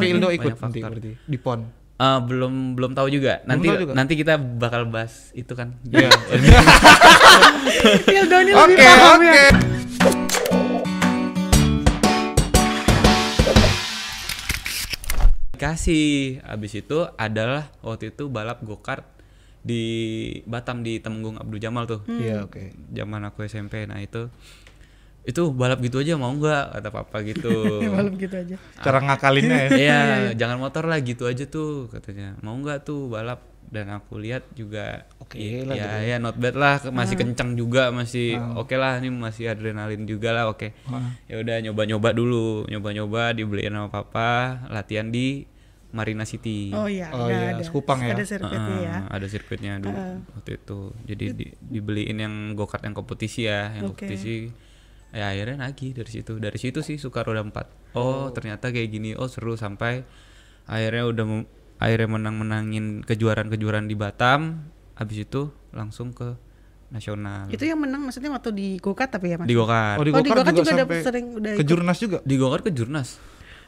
Tapi Ildo ikut nanti berarti di PON. Eh, belum belum tahu juga. Nanti tahu juga? nanti kita bakal bahas itu kan. Iya. Ildo ini lebih paham oke. ya. Kasih habis itu adalah waktu itu balap go-kart di Batam di Temenggung Abdul Jamal tuh. Iya, oke. Zaman aku SMP. Nah, itu itu balap gitu aja mau nggak kata papa gitu. Malam gitu aja. Cara ngakalinnya ya. Iya, jangan motor lah gitu aja tuh katanya. Mau nggak tuh balap? Dan aku lihat juga Oke i- lah ya gitu. ya not bad lah, masih kencang juga, masih Ah. oke lah ini masih adrenalin juga lah, oke. Ah. Ya udah nyoba-nyoba dulu, nyoba-nyoba dibeliin sama papa, latihan di Marina City. Oh iya, Oh ada, iya, ada. Sekupang ya? Ada sirkuitnya Heeh, ya. ada sirkuitnya dulu Heeh. waktu itu. Jadi di- dibeliin yang go-kart yang kompetisi ya, yang Oke. kompetisi. Ya akhirnya lagi dari situ. Dari situ sih suka roda empat. Oh, ternyata kayak gini. Oh, seru sampai akhirnya udah akhirnya menang-menangin kejuaraan-kejuaraan di Batam. Habis itu langsung ke nasional. Itu yang menang maksudnya waktu di go-kart tapi ya Mas? di go-kart. Oh, di Oh, di go-kart go-kart juga, juga ada sampai sering udah ke. Jurnas juga. Di go-kart ke Jurnas.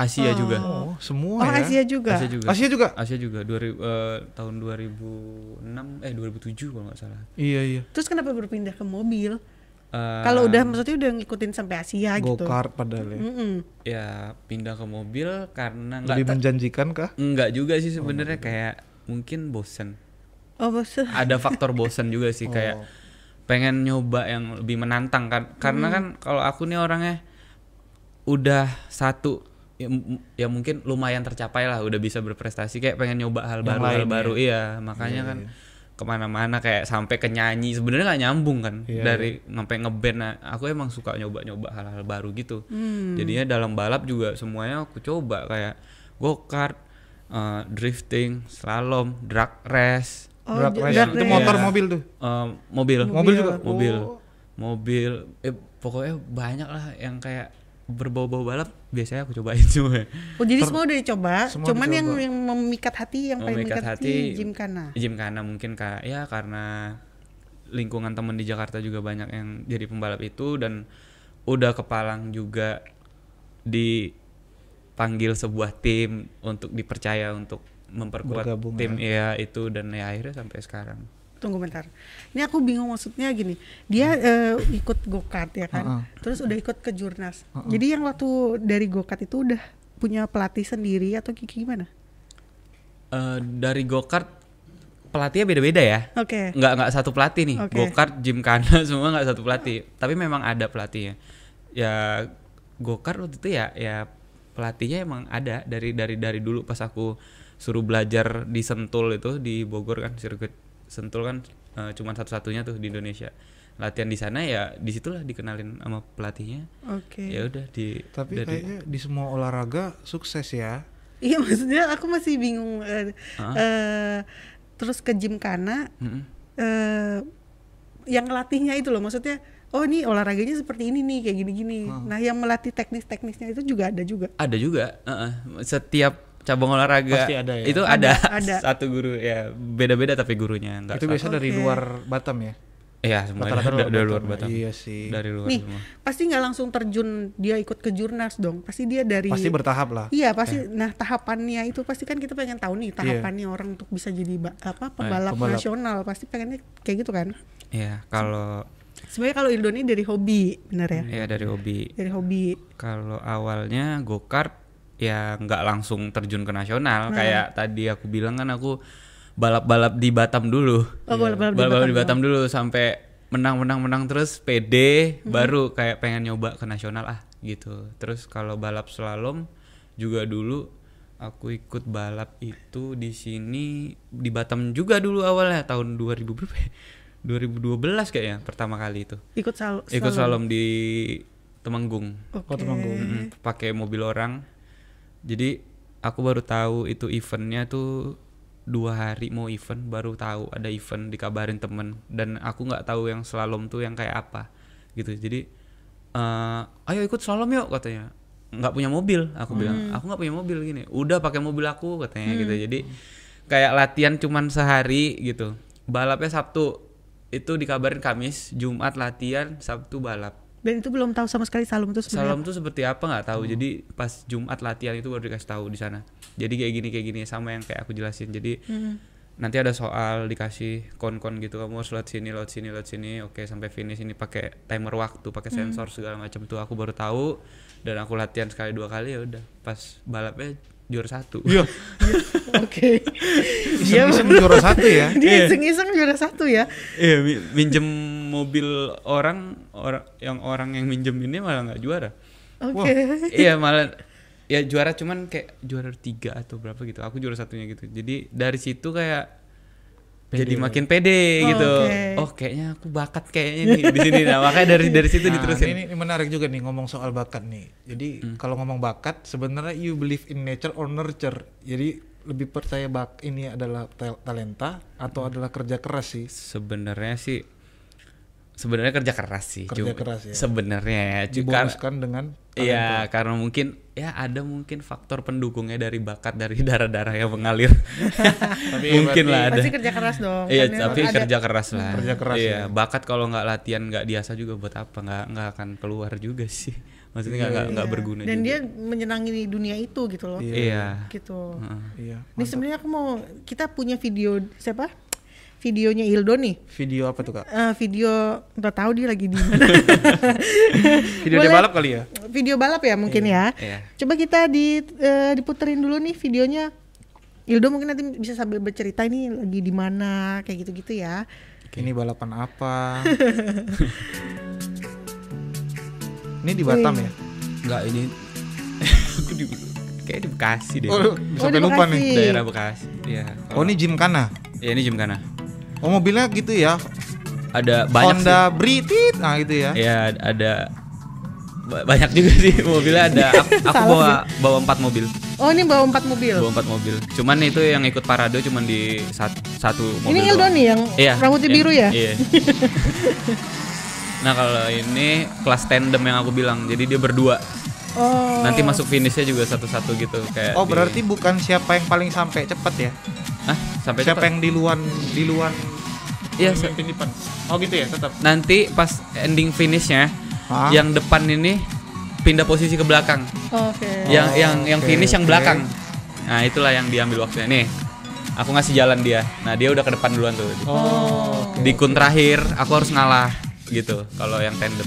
Asia juga. Oh, semua Oh, ya. Asia juga. Asia juga. Asia juga. Asia juga 2000 eh, tahun 2006 eh 2007 kalau nggak salah. Iya, iya. Terus kenapa berpindah ke mobil? Eh, Kalau udah maksudnya udah ngikutin sampai Asia gitu. Go-kart padahal ya. Mm-mm. ya pindah ke mobil karena nggak Lebih menjanjikan kah? nggak juga sih sebenarnya kayak mungkin bosen Oh, bosan. ada faktor bosen juga sih kayak Oh. pengen nyoba yang lebih menantang kan karena kan kalau aku nih orangnya udah satu ya, m- ya mungkin lumayan tercapai lah udah bisa berprestasi kayak pengen nyoba hal Yang baru hal baru ya? iya makanya kan ke mana-mana kayak sampai ke nyanyi sebenarnya nggak nyambung kan Iya, dari sampai ngeband nah, aku emang suka nyoba-nyoba hal-hal baru gitu Hmm. jadinya dalam balap juga semuanya aku coba kayak go kart eh, drifting slalom drag race Oh, Drag race. drag Itu race. motor Iya. mobil tuh. Eh, mobil Mobil juga? mobil Oh. mobil eh pokoknya banyak lah yang kayak berbau-bau balap biasanya aku cobain semua Oh, jadi semua udah dicoba, Semua cuman yang dicoba. yang memikat hati, yang paling Memikat memikat hati, hati. Gymkhana. Gymkhana mungkin kak ya karena lingkungan temen di Jakarta juga banyak yang jadi pembalap itu dan udah kepalang juga dipanggil sebuah tim untuk dipercaya untuk memperkuat Bergabung tim ya itu dan ya akhirnya sampai sekarang Tunggu bentar. Ini aku bingung maksudnya gini. Dia eh, ikut go-kart ya kan. Heeh. Terus udah ikut ke Jurnas. Jadi yang waktu dari go-kart itu udah punya pelatih sendiri atau kayak gimana? Eh, dari go kart pelatihnya beda-beda ya Oke. nggak nggak satu pelatih nih Oke. go kart gymkhana semua nggak satu pelatih tapi memang ada pelatihnya ya go kart waktu itu ya ya pelatihnya emang ada dari dari dari dulu pas aku suruh belajar di Sentul itu di Bogor kan sirkuit Sentul kan eh, cuman satu-satunya tuh di Indonesia latihan di sana ya di situlah dikenalin sama pelatihnya Oke. ya udah di Tapi dari- kayaknya di semua olahraga sukses ya. Iya maksudnya aku masih bingung. eh, Hah? eh, terus ke Gymkhana Mm-mm. eh yang latihnya itu loh maksudnya oh ini olahraganya seperti ini nih kayak gini-gini. Nah yang melatih teknis-teknisnya itu juga ada juga. ada juga heeh. setiap cabang olahraga Pasti ada ya? itu Ada, ada, ada. satu guru ya beda-beda tapi gurunya enggak itu biasa dari Oke. luar Batam ya. Iya, semuanya dari, luar dari Batam luar ya. Batam. Iya sih. Dari luar Nih semua. pasti nggak langsung terjun dia ikut ke Jurnas dong. Pasti dia dari Pasti bertahap lah. Iya pasti. Nah tahapannya itu pasti kan kita pengen tahu nih tahapannya orang untuk bisa jadi apa pembalap, pembalap. nasional pasti pengennya kayak gitu kan. Iya, kalau Sebenarnya kalau Ildo ini dari hobi bener ya. ya dari hobi. Dari hobi. Kalau awalnya go-kart ya nggak langsung terjun ke nasional Nah. kayak tadi aku bilang kan aku balap-balap di Batam dulu. Oh, balap-balap di Balap-balap di Batam Batam dulu sampai menang-menang-menang terus PD Hmm. baru kayak pengen nyoba ke nasional ah gitu. Terus kalau balap slalom juga dulu aku ikut balap itu di sini di Batam juga dulu awalnya tahun 2000 berapa ya? 2012 kayaknya pertama kali itu. Ikut sal Ikut slalom di Temanggung. Oke. Oh, Temanggung. Mm, pakai mobil orang. Jadi aku baru tahu itu eventnya tuh dua hari mau event baru tahu ada event dikabarin temen. Dan aku nggak tahu yang slalom tuh yang kayak apa gitu. Jadi eh ayo ikut slalom yuk katanya. Nggak punya mobil aku bilang. Aku nggak punya mobil gini. Udah pakai mobil aku katanya gitu. Jadi kayak latihan cuman sehari gitu. Balapnya sabtu. Itu dikabarin kamis jumat latihan sabtu balap Dan itu belum tahu sama sekali Salum itu sebenarnya. Salam tuh seperti apa nggak tahu. Jadi pas Jumat latihan itu baru dikasih tahu di sana. Jadi kayak gini kayak gini sama yang kayak aku jelasin. Jadi Hmm. nanti ada soal dikasih kon-kon gitu kamu harus lewat sini lewat sini lewat sini oke sampai finish ini pakai timer waktu pakai sensor segala macam tuh aku baru tahu dan aku latihan sekali dua kali ya udah pas balapnya juara satu Iya. Oke. Dia Iseng-iseng juara satu ya. dia iseng-iseng juara satu ya. iya mi- minjem mobil orang orang yang orang yang minjem ini malah nggak juara Oke. iya malah ya juara cuman kayak juara tiga atau berapa gitu aku juara satunya gitu jadi dari situ kayak jadi makin pede Oh, gitu oke. oh kayaknya aku bakat kayaknya nih di sini nah makanya dari dari situ Nah, diterusin ini, ini menarik juga nih ngomong soal bakat nih. Jadi Hmm. kalau ngomong bakat sebenarnya you believe in nature or nurture. Jadi lebih percaya bak ini adalah tal- talenta atau adalah kerja keras sih. sebenarnya sih sebenarnya kerja keras sih Kerja Cuma- keras ya. sebenarnya ya Dibonuskan dengan Iya, karena mungkin ya ada mungkin faktor pendukungnya dari bakat dari darah-darah yang mengalir. mungkin lah ada. Pasti kerja keras dong. Iya, kan tapi ada- kerja keras lah. Kerja keras Iya, ya. bakat kalau nggak latihan nggak biasa juga buat apa? Nggak nggak akan keluar juga sih. Maksudnya nggak nggak nggak Iya. berguna Dan juga. dia menyenangi dunia itu gitu loh. Iya. Gitu. Heeh. Iya. Ini sebenarnya aku mau kita punya video siapa? Videonya Ildo nih. Video apa tuh kak? Eh, video nggak tahu dia lagi di mana. Video dia Boleh. balap kali ya? video balap ya mungkin ya. Iya. Coba kita di eh, diputerin dulu nih videonya. Ildo mungkin nanti bisa sambil bercerita ini lagi di mana kayak gitu-gitu ya. Ini balapan apa? ini di Batam ya? Nggak ini. aku di kayak di Bekasi deh. Oh, Oh, sampai di lupa Bekasi. nih. Daerah Bekasi. Iya. Oh ini Gymkhana. Ya ini Gymkhana. Oh mobilnya gitu ya? Ada banyak Honda Britit, nah gitu ya? Ya ada ba- banyak juga sih mobilnya ada. Aku, aku bawa bawa empat mobil, Oh ini bawa empat mobil. bawa empat mobil. Cuman itu yang ikut parade cuman di sat- satu mobil. Ini Ildo doang. nih yang Iya. rambutnya yang- biru ya. Iya. nah kalau ini kelas tandem yang aku bilang, jadi dia berdua. Oh. Nanti masuk finishnya juga satu-satu gitu kayak. Oh di- berarti bukan siapa yang paling sampai cepat ya? Hah? sampai siapa cepat? yang di luar di luar Iya, pemimpin depan? Oh gitu ya tetap. nanti pas ending finishnya, Hah? yang depan ini pindah posisi ke belakang. Oke. yang yang yang oke, finish yang belakang nah itulah yang diambil waktunya nih aku ngasih jalan dia nah dia udah ke depan duluan tuh Oh. di kun terakhir aku harus ngalah gitu kalau yang tandem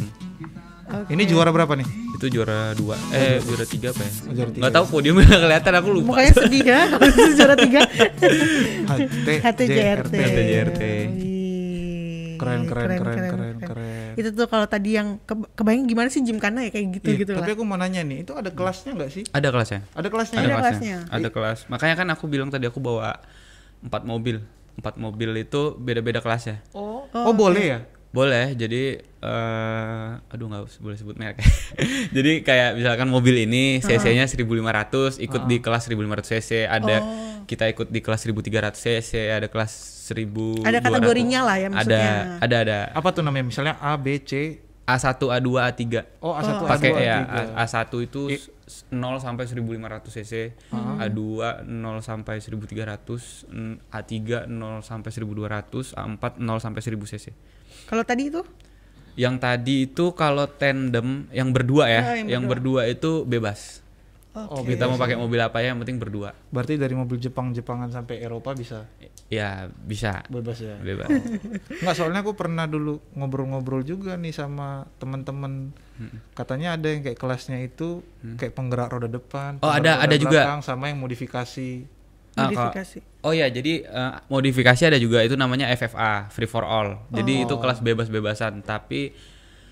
Oke. Ini juara berapa nih? Itu juara dua eh juara tiga apa ya juara tiga. nggak tahu podiumnya nggak kelihatan aku lupa Mukanya sedih ya. Kalau juara tiga. HT, HTJRT. HTJRT. Keren, keren, keren, keren, keren. Itu tuh kalau tadi yang ke- kebayang gimana sih Gymkhana ya kayak gitu Iya, gitu tapi aku mau nanya nih, itu ada kelasnya nggak sih? ada kelasnya Ada kelasnya? Ada ya? kelasnya. ada kelas makanya kan aku bilang tadi aku bawa empat mobil empat mobil itu beda-beda kelasnya Oh, oh boleh ya? Boleh, jadi eh aduh nggak boleh sebut merek. jadi kayak misalkan mobil ini cc-nya 1500 ikut di kelas 1500 cc, ada kita ikut di kelas 1300 cc, ada kelas 1000 Ada kategorinya lah ya Ada maksudnya. ada ada Apa tuh namanya? Misalnya A, B, C. A1, A2, A3. Oh, A1, Pakai A2, ya A3. A- A1 itu s- 0 sampai 1500 cc, A2 0 sampai 1300, n- A3 0 sampai 1200, A4 0 sampai 1000 cc. Kalau tadi itu Yang tadi itu kalau tandem yang berdua ya, Ah, yang yang, berdua. itu bebas. Oh, Kita mau pakai mobil apa ya, yang penting berdua. Berarti dari mobil Jepang-Jepangan sampai Eropa bisa Ya bisa, bebas ya? bebas. Enggak, soalnya aku pernah dulu ngobrol-ngobrol juga nih sama teman-teman. Katanya ada yang kayak kelasnya itu kayak penggerak roda depan, Oh, ada- roda ada juga. belakang, sama yang modifikasi. Ah, modifikasi. Oh ya, jadi eh, modifikasi ada juga itu namanya FFA, free for all. Jadi itu kelas bebas-bebasan, tapi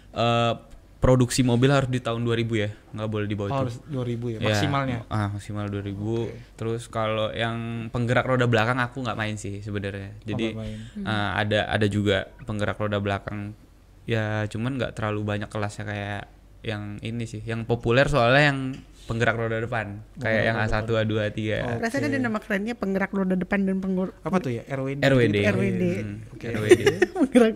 eh, produksi mobil harus di tahun 2000 ya, nggak boleh di bawah Oh, itu. harus 2000 ya, Ya, maksimalnya. Ah, maksimal 2000. Terus kalau yang penggerak roda belakang aku nggak main sih sebenarnya. Jadi nggak main. eh, ada ada juga penggerak roda belakang. Ya, cuman nggak terlalu banyak kelasnya kayak yang ini sih. Yang populer soalnya yang penggerak roda depan, kayak yang A1, A2, A3. Rasanya ada nama kerennya penggerak roda depan dan penggerak Apa tuh ya? RWD. RWD. RWD. Hmm, RWD. penggerak.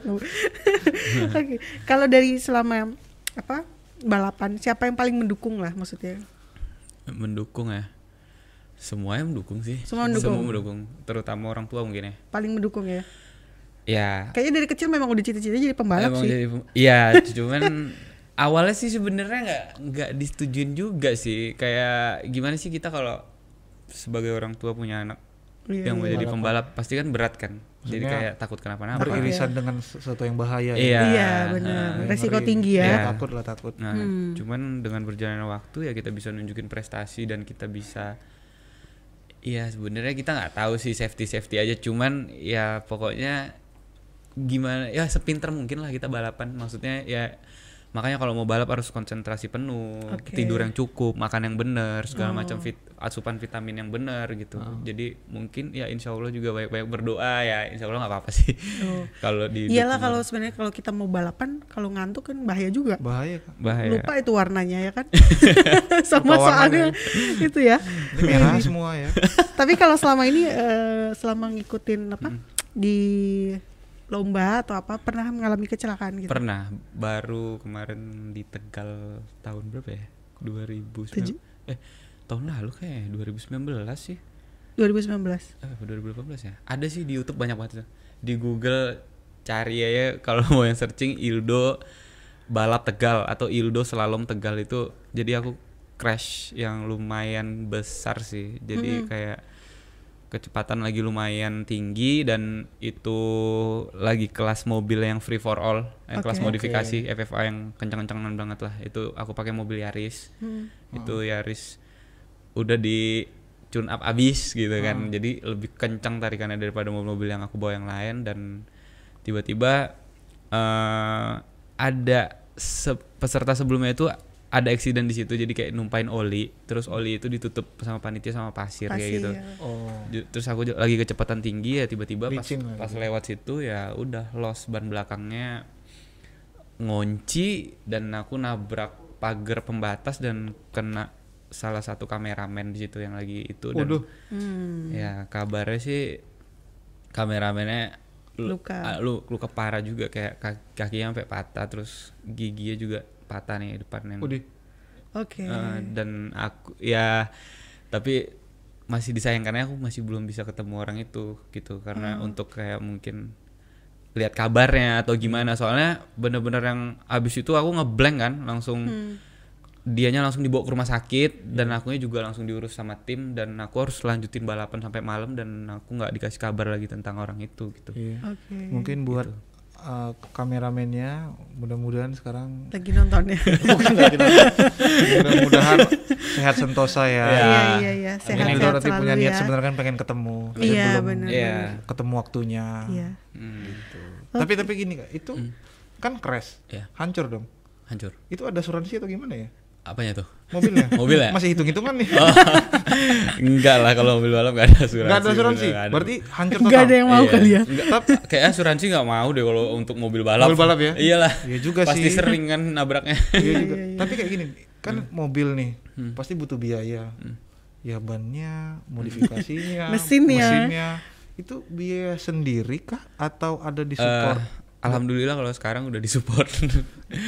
Oke. Kalau dari selama apa balapan siapa yang paling mendukung lah maksudnya? mendukung ya. Semuanya mendukung sih. Semua mendukung. Semua mendukung, terutama orang tua mungkin ya. Paling mendukung ya. Ya, Kayaknya dari kecil memang udah cita-cita jadi pembalap Emang sih. Iya, cuman awalnya sih sebenarnya nggak nggak disetujuin juga sih kayak gimana sih kita kalau sebagai orang tua punya anak Iya, yang mau iya. jadi pembalap pasti kan berat kan jadi Maksudnya kayak takut kenapa-napa beririsan dengan sesuatu yang bahaya Iya. Iya, benar. Nah, Resiko tinggi ya. Iya. takut lah takut Nah, Hmm. cuman dengan berjalannya waktu ya kita bisa nunjukin prestasi dan kita bisa Iya sebenarnya kita nggak tahu sih safety safety aja cuman ya pokoknya gimana ya sepinter mungkin lah kita balapan maksudnya ya makanya kalau mau balap harus konsentrasi penuh Oke. tidur yang cukup makan yang benar segala Oh. macam fit asupan vitamin yang benar gitu jadi mungkin ya insya Allah juga banyak-banyak berdoa ya insya Allah nggak apa-apa sih Oh. kalau di Iyalah kalau sebenarnya kalau kita mau balapan kalau ngantuk kan bahaya juga. bahaya kan bahaya Lupa itu warnanya ya kan. Sama Lupa warnanya. soalnya itu ya. ini merah semua ya Tapi kalau selama ini eh, selama ngikutin apa Hmm. di lomba atau apa pernah mengalami kecelakaan gitu? Pernah, baru kemarin di Tegal tahun berapa ya? 2019. Tujuh. Eh, tahun lalu kayak 2019 sih. 2019. Eh, apa 2018 ya? Ada sih di YouTube banyak banget. Di Google cari aja kalau mau yang searching Ildo balap Tegal atau Ildo slalom Tegal itu jadi aku crash yang lumayan besar sih. Jadi kayak kecepatan lagi lumayan tinggi dan itu lagi kelas mobil yang free for all, yang kelas Oke. modifikasi FFA yang kencang-kencangan banget lah. Itu aku pakai mobil Yaris. Hmm. Itu Yaris udah di tune up abis gitu kan. Jadi lebih kencang tarikannya daripada mobil-mobil yang aku bawa yang lain dan tiba-tiba eh ada se- peserta sebelumnya itu ada eksiden di situ jadi kayak numpain oli terus oli itu ditutup sama panitia sama pasir, kayak gitu Pasir. oh terus aku lagi kecepatan tinggi ya tiba-tiba pas lagi. pas lewat situ ya udah los ban belakangnya ngunci dan aku nabrak pagar pembatas dan kena salah satu kameramen di situ yang lagi itu dan Waduh. Hmm. ya kabarnya sih kameramennya lu- Luka. lu luka parah juga kayak ka- kakinya sampai patah terus giginya juga patah nih depannya. Oke. Eh, dan aku ya tapi masih disayangkannya aku masih belum bisa ketemu orang itu gitu karena untuk kayak mungkin lihat kabarnya atau gimana soalnya bener-bener yang abis itu aku ngeblank kan langsung dianya langsung dibawa ke rumah sakit dan akunya juga langsung diurus sama tim dan aku harus lanjutin balapan sampai malam dan aku nggak dikasih kabar lagi tentang orang itu gitu Iya. Oke. Mungkin buat Gitu. Uh, kameramennya mudah-mudahan sekarang Lagi nonton ya. Bukan mudah-mudahan sehat sentosa ya. Ya. Iya iya iya. Sehat sehat punya niat ya. sebenarnya kan pengen ketemu. tapi Iya belum benar. Iya. ketemu waktunya. Iya. Hmm, Tapi tapi gini kak, itu kan crash, Iya. hancur dong. hancur Itu ada asuransi atau gimana ya? Apanya tuh Mobilnya? Mobil ya? Masih hitung-hitungan nih. Oh, enggak lah kalau mobil balap nggak ada asuransi. Nggak ada asuransi. bener. Berarti hancur total. Enggak ada yang mau Iya. kali ya. Nggak, tap- kayak asuransi nggak mau deh kalau untuk mobil balap. Mobil balap ya? Iyalah. Iya juga Pasti sih. sering kan nabraknya. Iya juga. Tapi kayak gini, kan Hmm. mobil nih pasti butuh biaya. Ya bannya, modifikasinya, Mesinnya. mesinnya. Itu biaya sendiri kah atau ada di support? Eh, Alhamdulillah kalau sekarang udah disupport.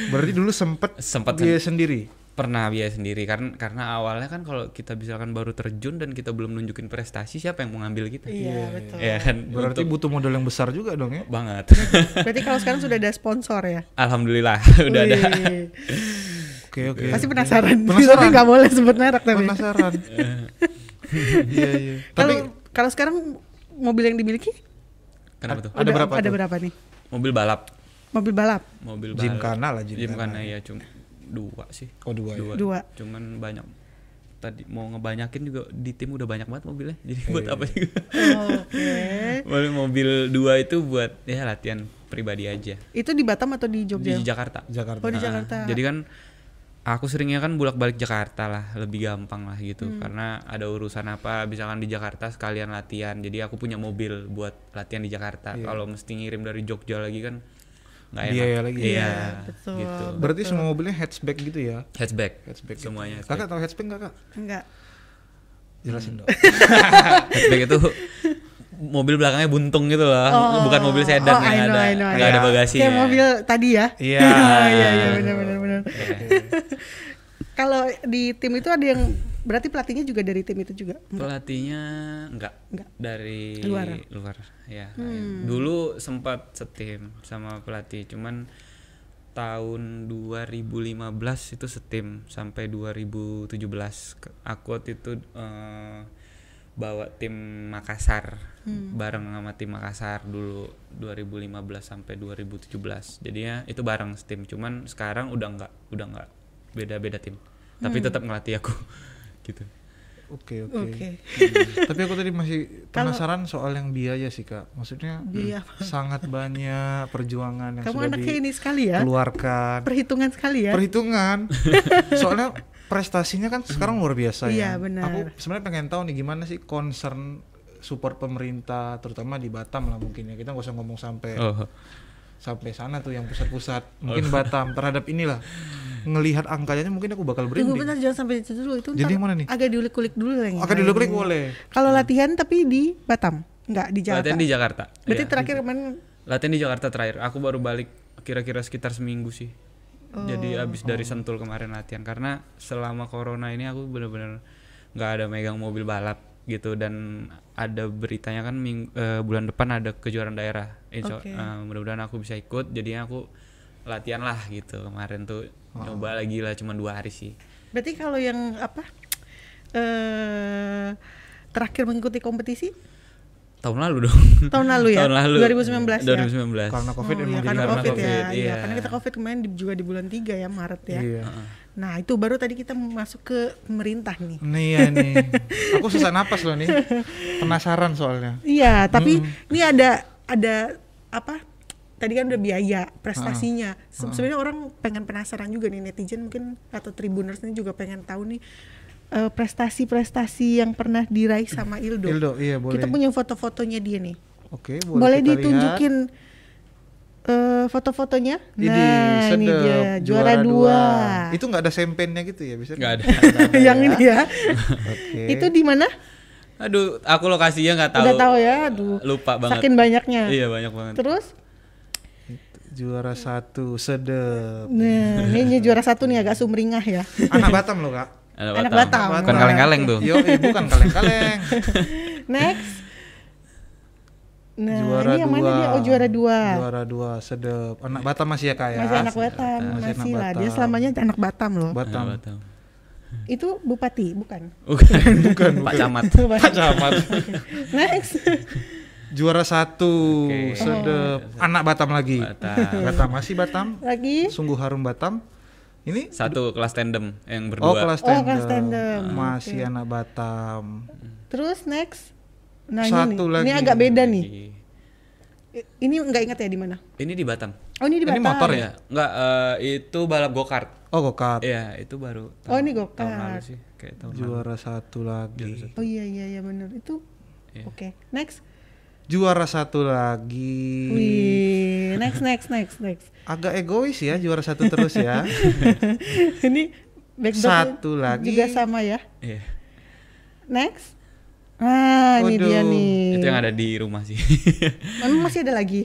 Berarti dulu sempet Sempet biaya sendiri. Pernah biaya sendiri karena karena awalnya kan kalau kita misalkan baru terjun dan kita belum nunjukin prestasi siapa yang mau ngambil kita? Iya betul. Ya kan. Berarti Untuk- butuh modal yang besar juga dong ya. banget. Berarti kalau sekarang sudah ada sponsor ya. Alhamdulillah udah ada. Oke oke. Pasti penasaran. Penasaran. Tapi nggak boleh sebut merek tapi. Penasaran. Iya iya. Kalau Tapi kalau sekarang mobil yang dimiliki Kenapa tuh? Ada berapa Ada tuh? berapa nih? Mobil balap. Mobil balap. Mobil Gymkhana lah, gymkhana. Gymkhana ya cuma dua sih. oh dua. ya? Dua. Cuman banyak tadi mau ngebanyakin juga di tim udah banyak banget mobilnya. Jadi buat Iya. apa juga? Oke. Mobil mobil dua itu buat ya latihan pribadi aja Itu di Batam atau di Jogja? di Jakarta. Jakarta. Oh di Nah, Jakarta. Jadi kan aku seringnya kan bolak-balik Jakarta lah, lebih gampang lah gitu. Hmm. Karena ada urusan apa, misalkan di Jakarta sekalian latihan. Jadi aku punya mobil buat latihan di Jakarta. Iya. Kalau mesti ngirim dari Jogja lagi kan nggak enak. Biaya lagi. Iya, Iya, betul. gitu. Berarti semua mobilnya hatchback gitu ya? Hatchback. Hatchback. gitu. Semuanya Kakak hatchback. tahu hatchback nggak kak? Enggak. Jelasin dong. hatchback itu mobil belakangnya buntung gitu loh, Oh. bukan mobil sedan Oh, yang know, ada know, nggak ada bagasinya. Kayak mobil tadi ya? Iya. Iya iya benar benar benar. Iya. Kalau di tim itu ada yang berarti pelatihnya juga dari tim itu juga? Pelatihnya enggak, Enggak. dari Luar. luar, ya. Hmm. Dulu sempat setim sama pelatih, cuman tahun 2015 itu setim sampai 2017 Ke- aku waktu itu eh, bawa tim Makassar bareng sama tim Makassar dulu 2015 sampai 2017 jadinya itu bareng setim cuman sekarang udah nggak udah nggak beda-beda tim tapi tetap ngelatih aku gitu Oke oke. Oke. Hmm. Tapi aku tadi masih penasaran soal yang biaya sih kak. Maksudnya Biaya sangat banyak perjuangan yang Kamu sudah anaknya ini sekali ya. dikeluarkan. Perhitungan sekali ya. Perhitungan. Soalnya prestasinya kan sekarang luar biasa Iya, ya. benar. Aku sebenarnya pengen tahu nih gimana sih concern support pemerintah terutama di Batam lah mungkin ya. Kita nggak usah ngomong sampai oh sampai sana tuh yang pusat-pusat. Mungkin Batam terhadap inilah ngelihat angkanya mungkin aku bakal Tunggu berhenti. bentar jangan sampai itu dulu itu Jadi yang mana nih? agak diulik-ulik dulu lah dulu klik boleh. Kalau latihan tapi di Batam, enggak di Jakarta. latihan di Jakarta Berarti Iya. terakhir kemarin latihan di Jakarta terakhir aku baru balik kira-kira sekitar seminggu sih Oh. jadi abis dari Sentul kemarin latihan karena selama corona ini aku bener-bener nggak ada megang mobil balap gitu dan ada beritanya kan ming- eh, bulan depan ada kejuaraan daerah Insya Oke. eh, mudah-mudahan aku bisa ikut jadinya aku latihan lah gitu kemarin tuh nyoba lagi lah cuma dua hari sih berarti kalau yang apa eh terakhir mengikuti kompetisi tahun lalu dong tahun lalu ya? tahun lalu 2019 ya? 2019 Karena covid oh, emang ya, karena karena covid, COVID, ya, iya. iya. Karena kita covid kemarin di- juga di bulan 3 ya Maret ya. Iya. Nah itu baru tadi kita masuk ke pemerintah nih. Nih ya nih. Aku susah napas loh nih. Penasaran soalnya. Iya, tapi ini ada ada apa? Tadi kan udah biaya prestasinya. Se- Sebenarnya orang pengen penasaran juga nih netizen mungkin atau tribuners ini juga pengen tahu nih eh, prestasi-prestasi yang pernah diraih sama Ildo. Ildo, iya boleh. Kita punya foto-fotonya dia nih. Oke, Boleh, boleh, kita ditunjukin eh, foto-fotonya? Nah, ini dia juara, dua. Itu nggak ada sempennya gitu ya bisa? nggak ada yang ini ya. Oke. Itu di mana? aduh aku lokasinya nggak tahu Udah tahu ya, aduh. lupa banget Saking banyaknya. iya banyak banget Terus Juara satu, sedep. Nah, ini juara satu nih agak sumringah ya. Anak Batam loh kak. Anak Anak Batam. Batam. bukan kaleng-kaleng tuh Yo, eh, bukan kaleng-kaleng. Next. Nah, juara ini yang dua. mana dia? Oh, juara dua. Juara dua, sedep. Anak Batam masih ya kak ya? Masih anak Batam, Masih masih, anak lah. Dia selamanya anak Batam loh. Batam. Anak Batam. Itu bupati, bukan? bukan bukan Pak Camat Pak Camat. Next. Juara satu, Oke. sedep. Anak Batam lagi. Batam. Batam masih Batam. Lagi. Sungguh harum Batam. Ini satu kelas tandem yang Oh berdua kelas Oh, tandem. kelas tandem. Masih anak Batam. Terus next. Nah, Satu ini, lagi. ini agak beda nih. Lagi. Ini nggak ingat ya di mana? ini di Batam Oh, ini di Ini Batam. motor ya nggak eh, itu balap go kart Oh go-kart. iya itu baru Oh, ini tahun go-kart. lalu sih kayak tahun lalu Juara satu lagi. Oh iya iya iya benar. Itu Iya. Oke. Next. Juara satu lagi. Wih, next next next next. Agak egois ya juara satu terus ya. ini Satu lagi. juga sama ya. Iya. Next. Ah, ini Waduh. dia nih. itu yang ada di rumah sih Memang masih ada lagi.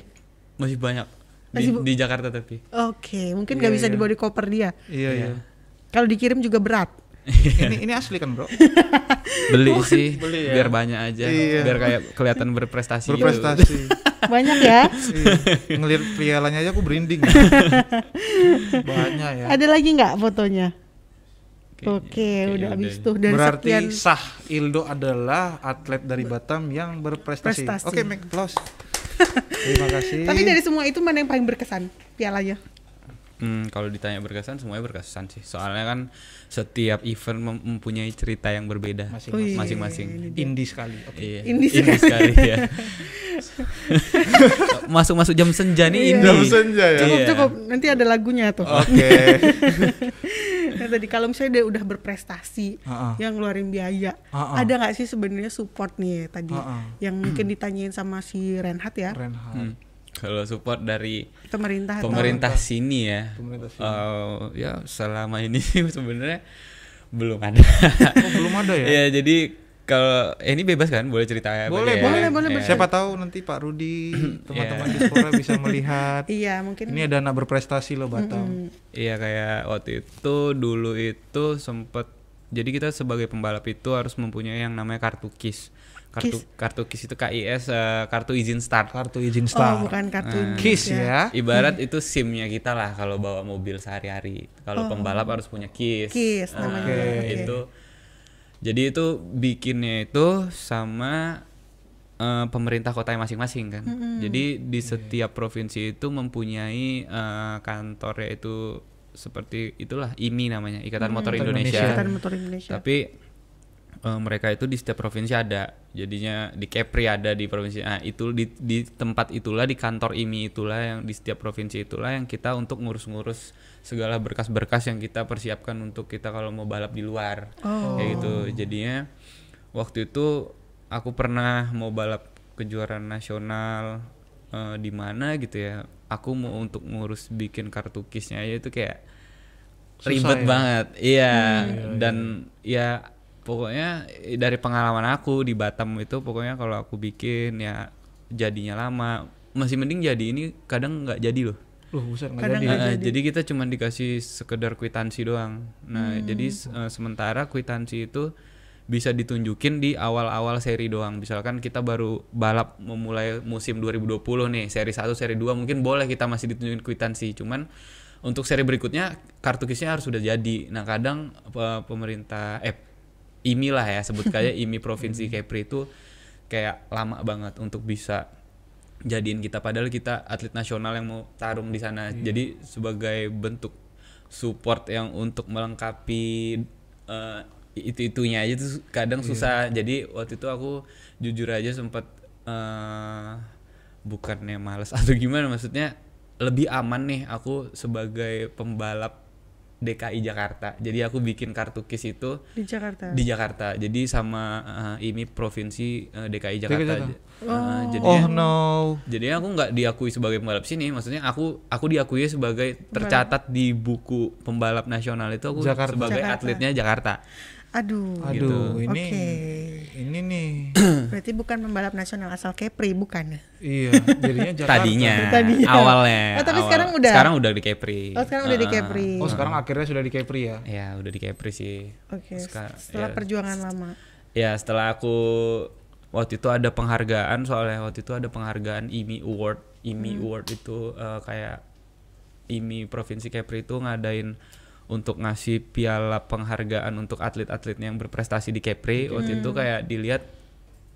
masih banyak di, Masih bu- di Jakarta tapi Oke, mungkin nggak Iya, bisa iya. dibawa di koper dia. iya iya. Kalau dikirim juga berat. Ini ini asli kan bro? beli sih Beli ya? biar banyak aja Iya. biar kayak kelihatan berprestasi gitu. Berprestasi. Banyak ya. iya. Ngelihat pialanya aja aku berinding. ya. Banyak ya. Ada lagi nggak fotonya? Oke, kayaknya udah habis tuh dari Berarti sekian. sah Ildo adalah atlet dari Batam yang berprestasi. Prestasi. Oke, make applause. Terima kasih. Tapi dari semua itu mana yang paling berkesan pialanya? Hmm, kalau ditanya berkesan semuanya berkesan sih. Soalnya kan setiap event mem- mempunyai cerita yang berbeda Masing-masing. Indie sekali. Oke. Iya. Indie Indie sekali ya. Masuk-masuk jam senja nih Iya. indie. Jam senja ya? Cukup Iya. cukup. Nanti ada lagunya tuh. Oke. Nah, tadi kalau misalnya dia udah berprestasi, Ha-ha. yang ngeluarin biaya, Ha-ha. ada nggak sih sebenarnya support nih tadi, Ha-ha. yang mungkin ditanyain sama si Renhat ya, Renhard. Hmm. Kalau support dari pemerintah atau- pemerintah sini ya. Pemerintah sini. eh, ya selama ini sebenarnya belum ada. Oh, belum ada ya? ya jadi kalau eh, ini bebas kan boleh cerita apa Boleh, ya? boleh, boleh, Ya. boleh. Siapa tahu nanti Pak Rudi, teman-teman Iya. diaspora bisa melihat. Iya mungkin. Ini ada anak berprestasi loh Batam. Iya kayak waktu itu dulu itu sempet jadi kita sebagai pembalap itu harus mempunyai yang namanya kartu KIS. Kartu KIS? kartu KIS itu KIS eh, kartu izin start. Kartu izin Oh, start. bukan kartu Nah, KIS ya. Ibarat itu SIM-nya kita lah kalau bawa mobil sehari-hari. Kalau pembalap harus punya KIS. Oh. KIS Ah, namanya. Oke. Itu jadi itu bikinnya itu sama eh, pemerintah kotanya masing-masing kan. Jadi di setiap provinsi itu mempunyai eh, kantornya itu seperti itulah IMI namanya, Ikatan Motor Motor Indonesia. Indonesia. Ikatan Motor Indonesia. Tapi eh, mereka itu di setiap provinsi ada. Jadinya di Kepri ada di provinsi. Nah, itu di di tempat itulah di kantor IMI itulah yang di setiap provinsi itulah yang kita untuk ngurus-ngurus segala berkas-berkas yang kita persiapkan untuk kita kalau mau balap di luar. Oh. Kayak gitu. Jadinya waktu itu aku pernah mau balap kejuaraan nasional eh, di mana gitu ya. Aku mau untuk ngurus bikin kartu kisnya aja itu kayak Susah ribet ya? banget. Iya, dan ya pokoknya dari pengalaman aku di Batam itu pokoknya kalau aku bikin ya jadinya lama. Masih mending jadi ini kadang nggak jadi loh. Loh, buset Kadang jadi. Eh, jadi. jadi kita cuma dikasih sekedar kwitansi doang. Nah, jadi se- eh, sementara kwitansi itu bisa ditunjukin di awal-awal seri doang. Misalkan kita baru balap memulai musim 2020 nih, seri 1, seri 2 mungkin boleh kita masih ditunjukin kwitansi. Cuman untuk seri berikutnya kartu kisnya harus sudah jadi. Nah, kadang pe- pemerintah eh IMI lah ya sebut kayak IMI Provinsi Kepri itu kayak lama banget untuk bisa jadiin kita padahal kita atlet nasional yang mau tarung di sana. Jadi sebagai bentuk support yang untuk melengkapi eh, itu itunya aja tuh kadang susah. Jadi waktu itu aku jujur aja sempat eh bukannya males atau gimana maksudnya lebih aman nih aku sebagai pembalap DKI Jakarta. Jadi aku bikin kartu KIS itu di Jakarta. di Jakarta. Jadi sama eh, ini provinsi eh, DKI Jakarta. Jakarta. aja. Eh, jadi Oh no. jadi aku nggak diakui sebagai pembalap sini. Maksudnya aku aku diakui sebagai tercatat di buku pembalap nasional itu aku Jakarta. sebagai Jakarta. atletnya Jakarta. Aduh. Aduh, Gitu. ini Oke. ini nih. Berarti bukan pembalap nasional asal Kepri, bukan ya? iya, jadinya Jakarta. Tadinya, Tadinya. awalnya. Oh, tapi awal- sekarang udah? Sekarang udah di Kepri. Oh, sekarang udah di Kepri. Oh, sekarang akhirnya sudah di Kepri ya. Ya udah di Kepri sih. Oke. Sekar- Setelah ya. perjuangan lama. Ya setelah aku waktu itu ada penghargaan soalnya waktu itu ada penghargaan IMI Award. IMI Award itu eh, kayak IMI Provinsi Kepri itu ngadain untuk ngasih piala penghargaan untuk atlet-atletnya yang berprestasi di Kepri. Waktu itu kayak dilihat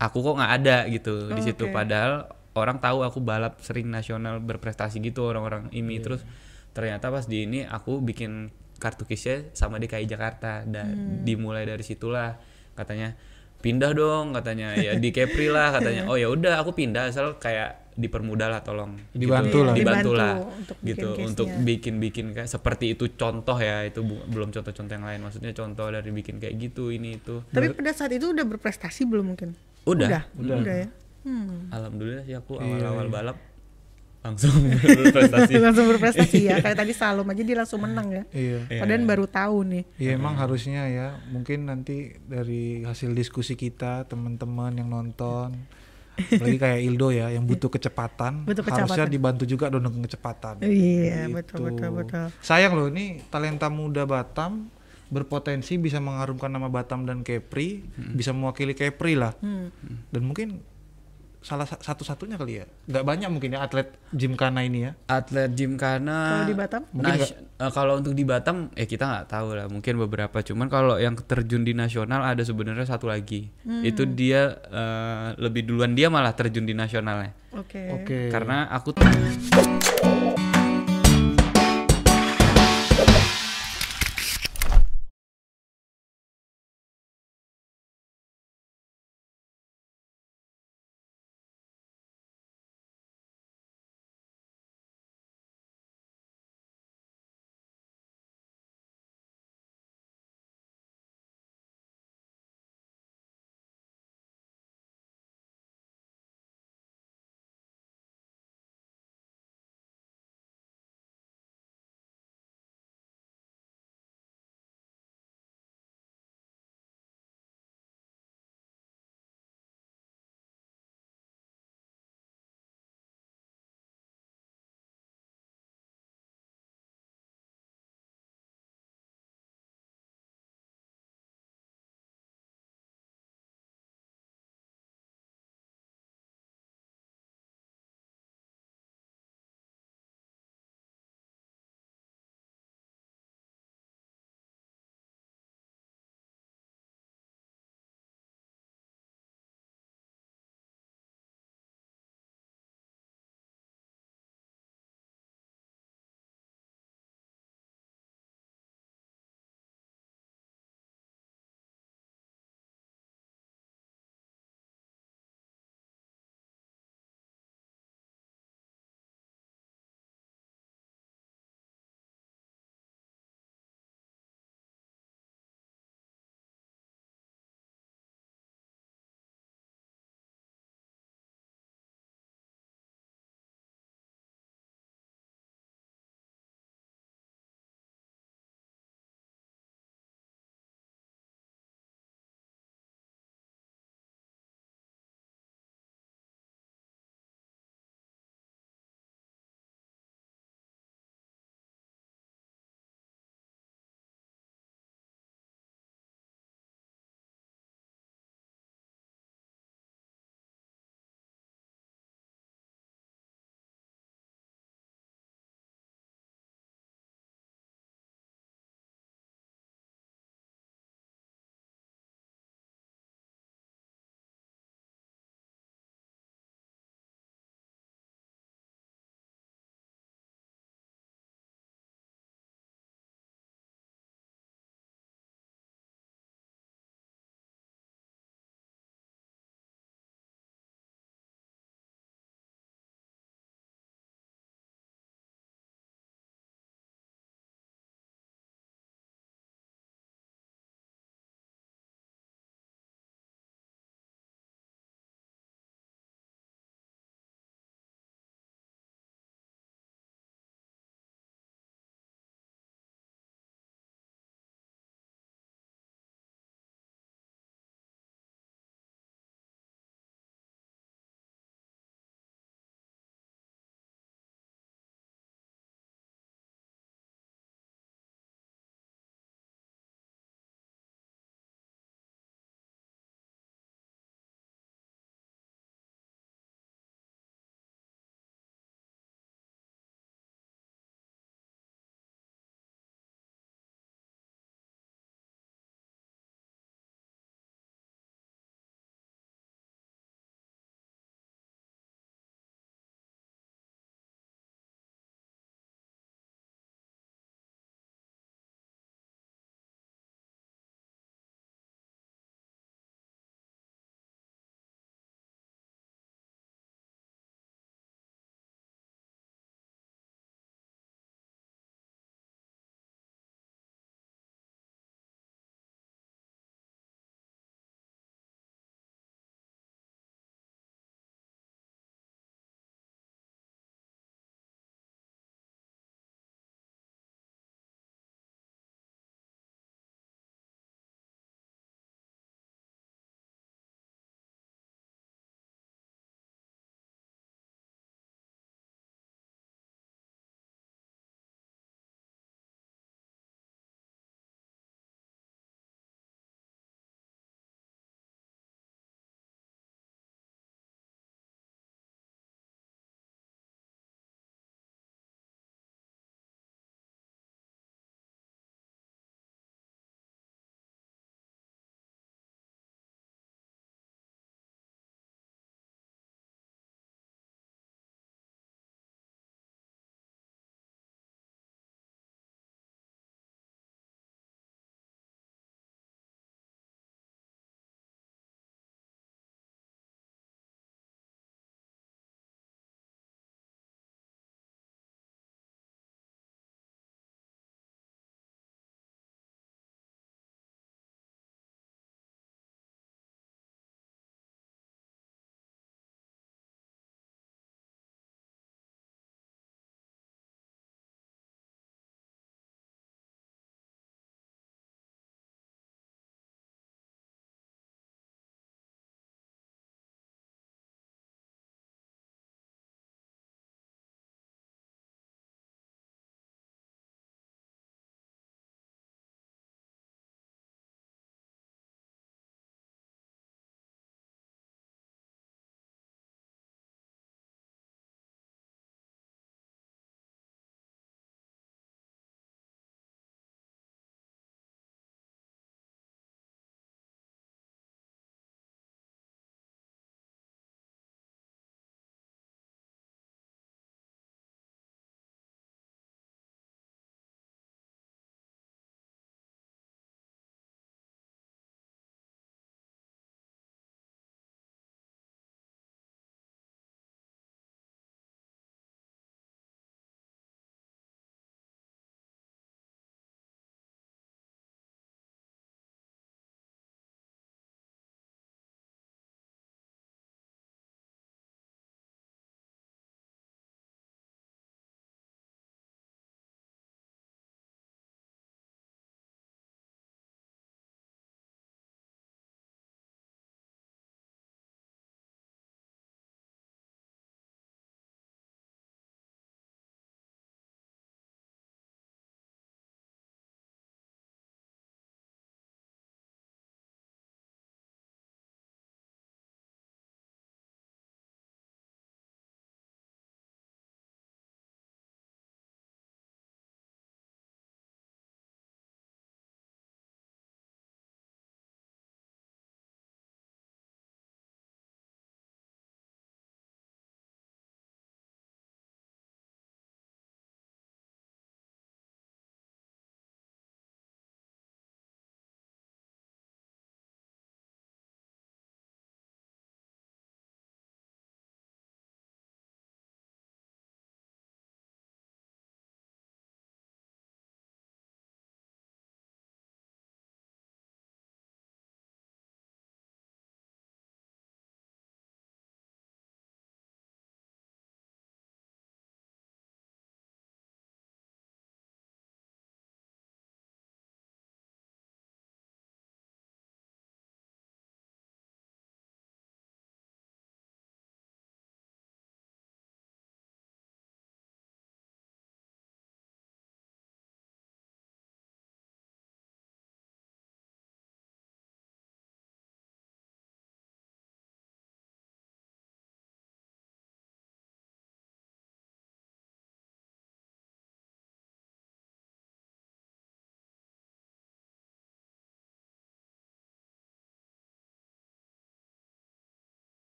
aku kok nggak ada gitu di Oh, situ. Oke. padahal orang tahu aku balap sering nasional berprestasi gitu orang-orang IMI terus ternyata pas di ini aku bikin kartu kisnya sama DKI Jakarta. Dan dimulai dari situlah. Katanya pindah dong katanya. Ya di Kepri lah katanya. Oh ya udah aku pindah asal kayak dipermudah lah tolong. Dibantu lah. dibantu Dibantu lah untuk gitu bikin untuk case-nya. bikin-bikin kayak seperti itu contoh ya. Itu bu- belum contoh-contoh yang lain. Maksudnya contoh dari bikin kayak gitu ini itu. Tapi pada saat itu udah berprestasi belum mungkin? Udah, Udah, udah, ya. Hmm. alhamdulillah sih aku Iya, awal-awal iya. balap langsung berprestasi langsung berprestasi ya. Kayak tadi Salom aja dia langsung menang ya. Iya. Padahal baru tahu nih. Iya emang harusnya ya mungkin nanti dari hasil diskusi kita teman-teman yang nonton apalagi kayak Ildo ya yang butuh kecepatan, Butuh harusnya kecepatan. dibantu juga dong dengan kecepatan. Iya, Gitu. betul betul betul. Sayang loh ini talenta muda Batam berpotensi bisa mengharumkan nama Batam dan Kepri, bisa mewakili Kepri lah. Hmm. Dan mungkin salah sa- satu-satunya kali ya. Nggak banyak mungkin ya atlet Gymkhana ini ya. atlet gymkhana Kalau di Batam? Mungkin nas- eh, kalau untuk di Batam eh kita nggak tahu lah mungkin beberapa cuman kalau yang terjun di nasional ada sebenarnya satu lagi Hmm. itu dia eh, lebih duluan dia malah terjun di nasionalnya Oke. Oke. karena aku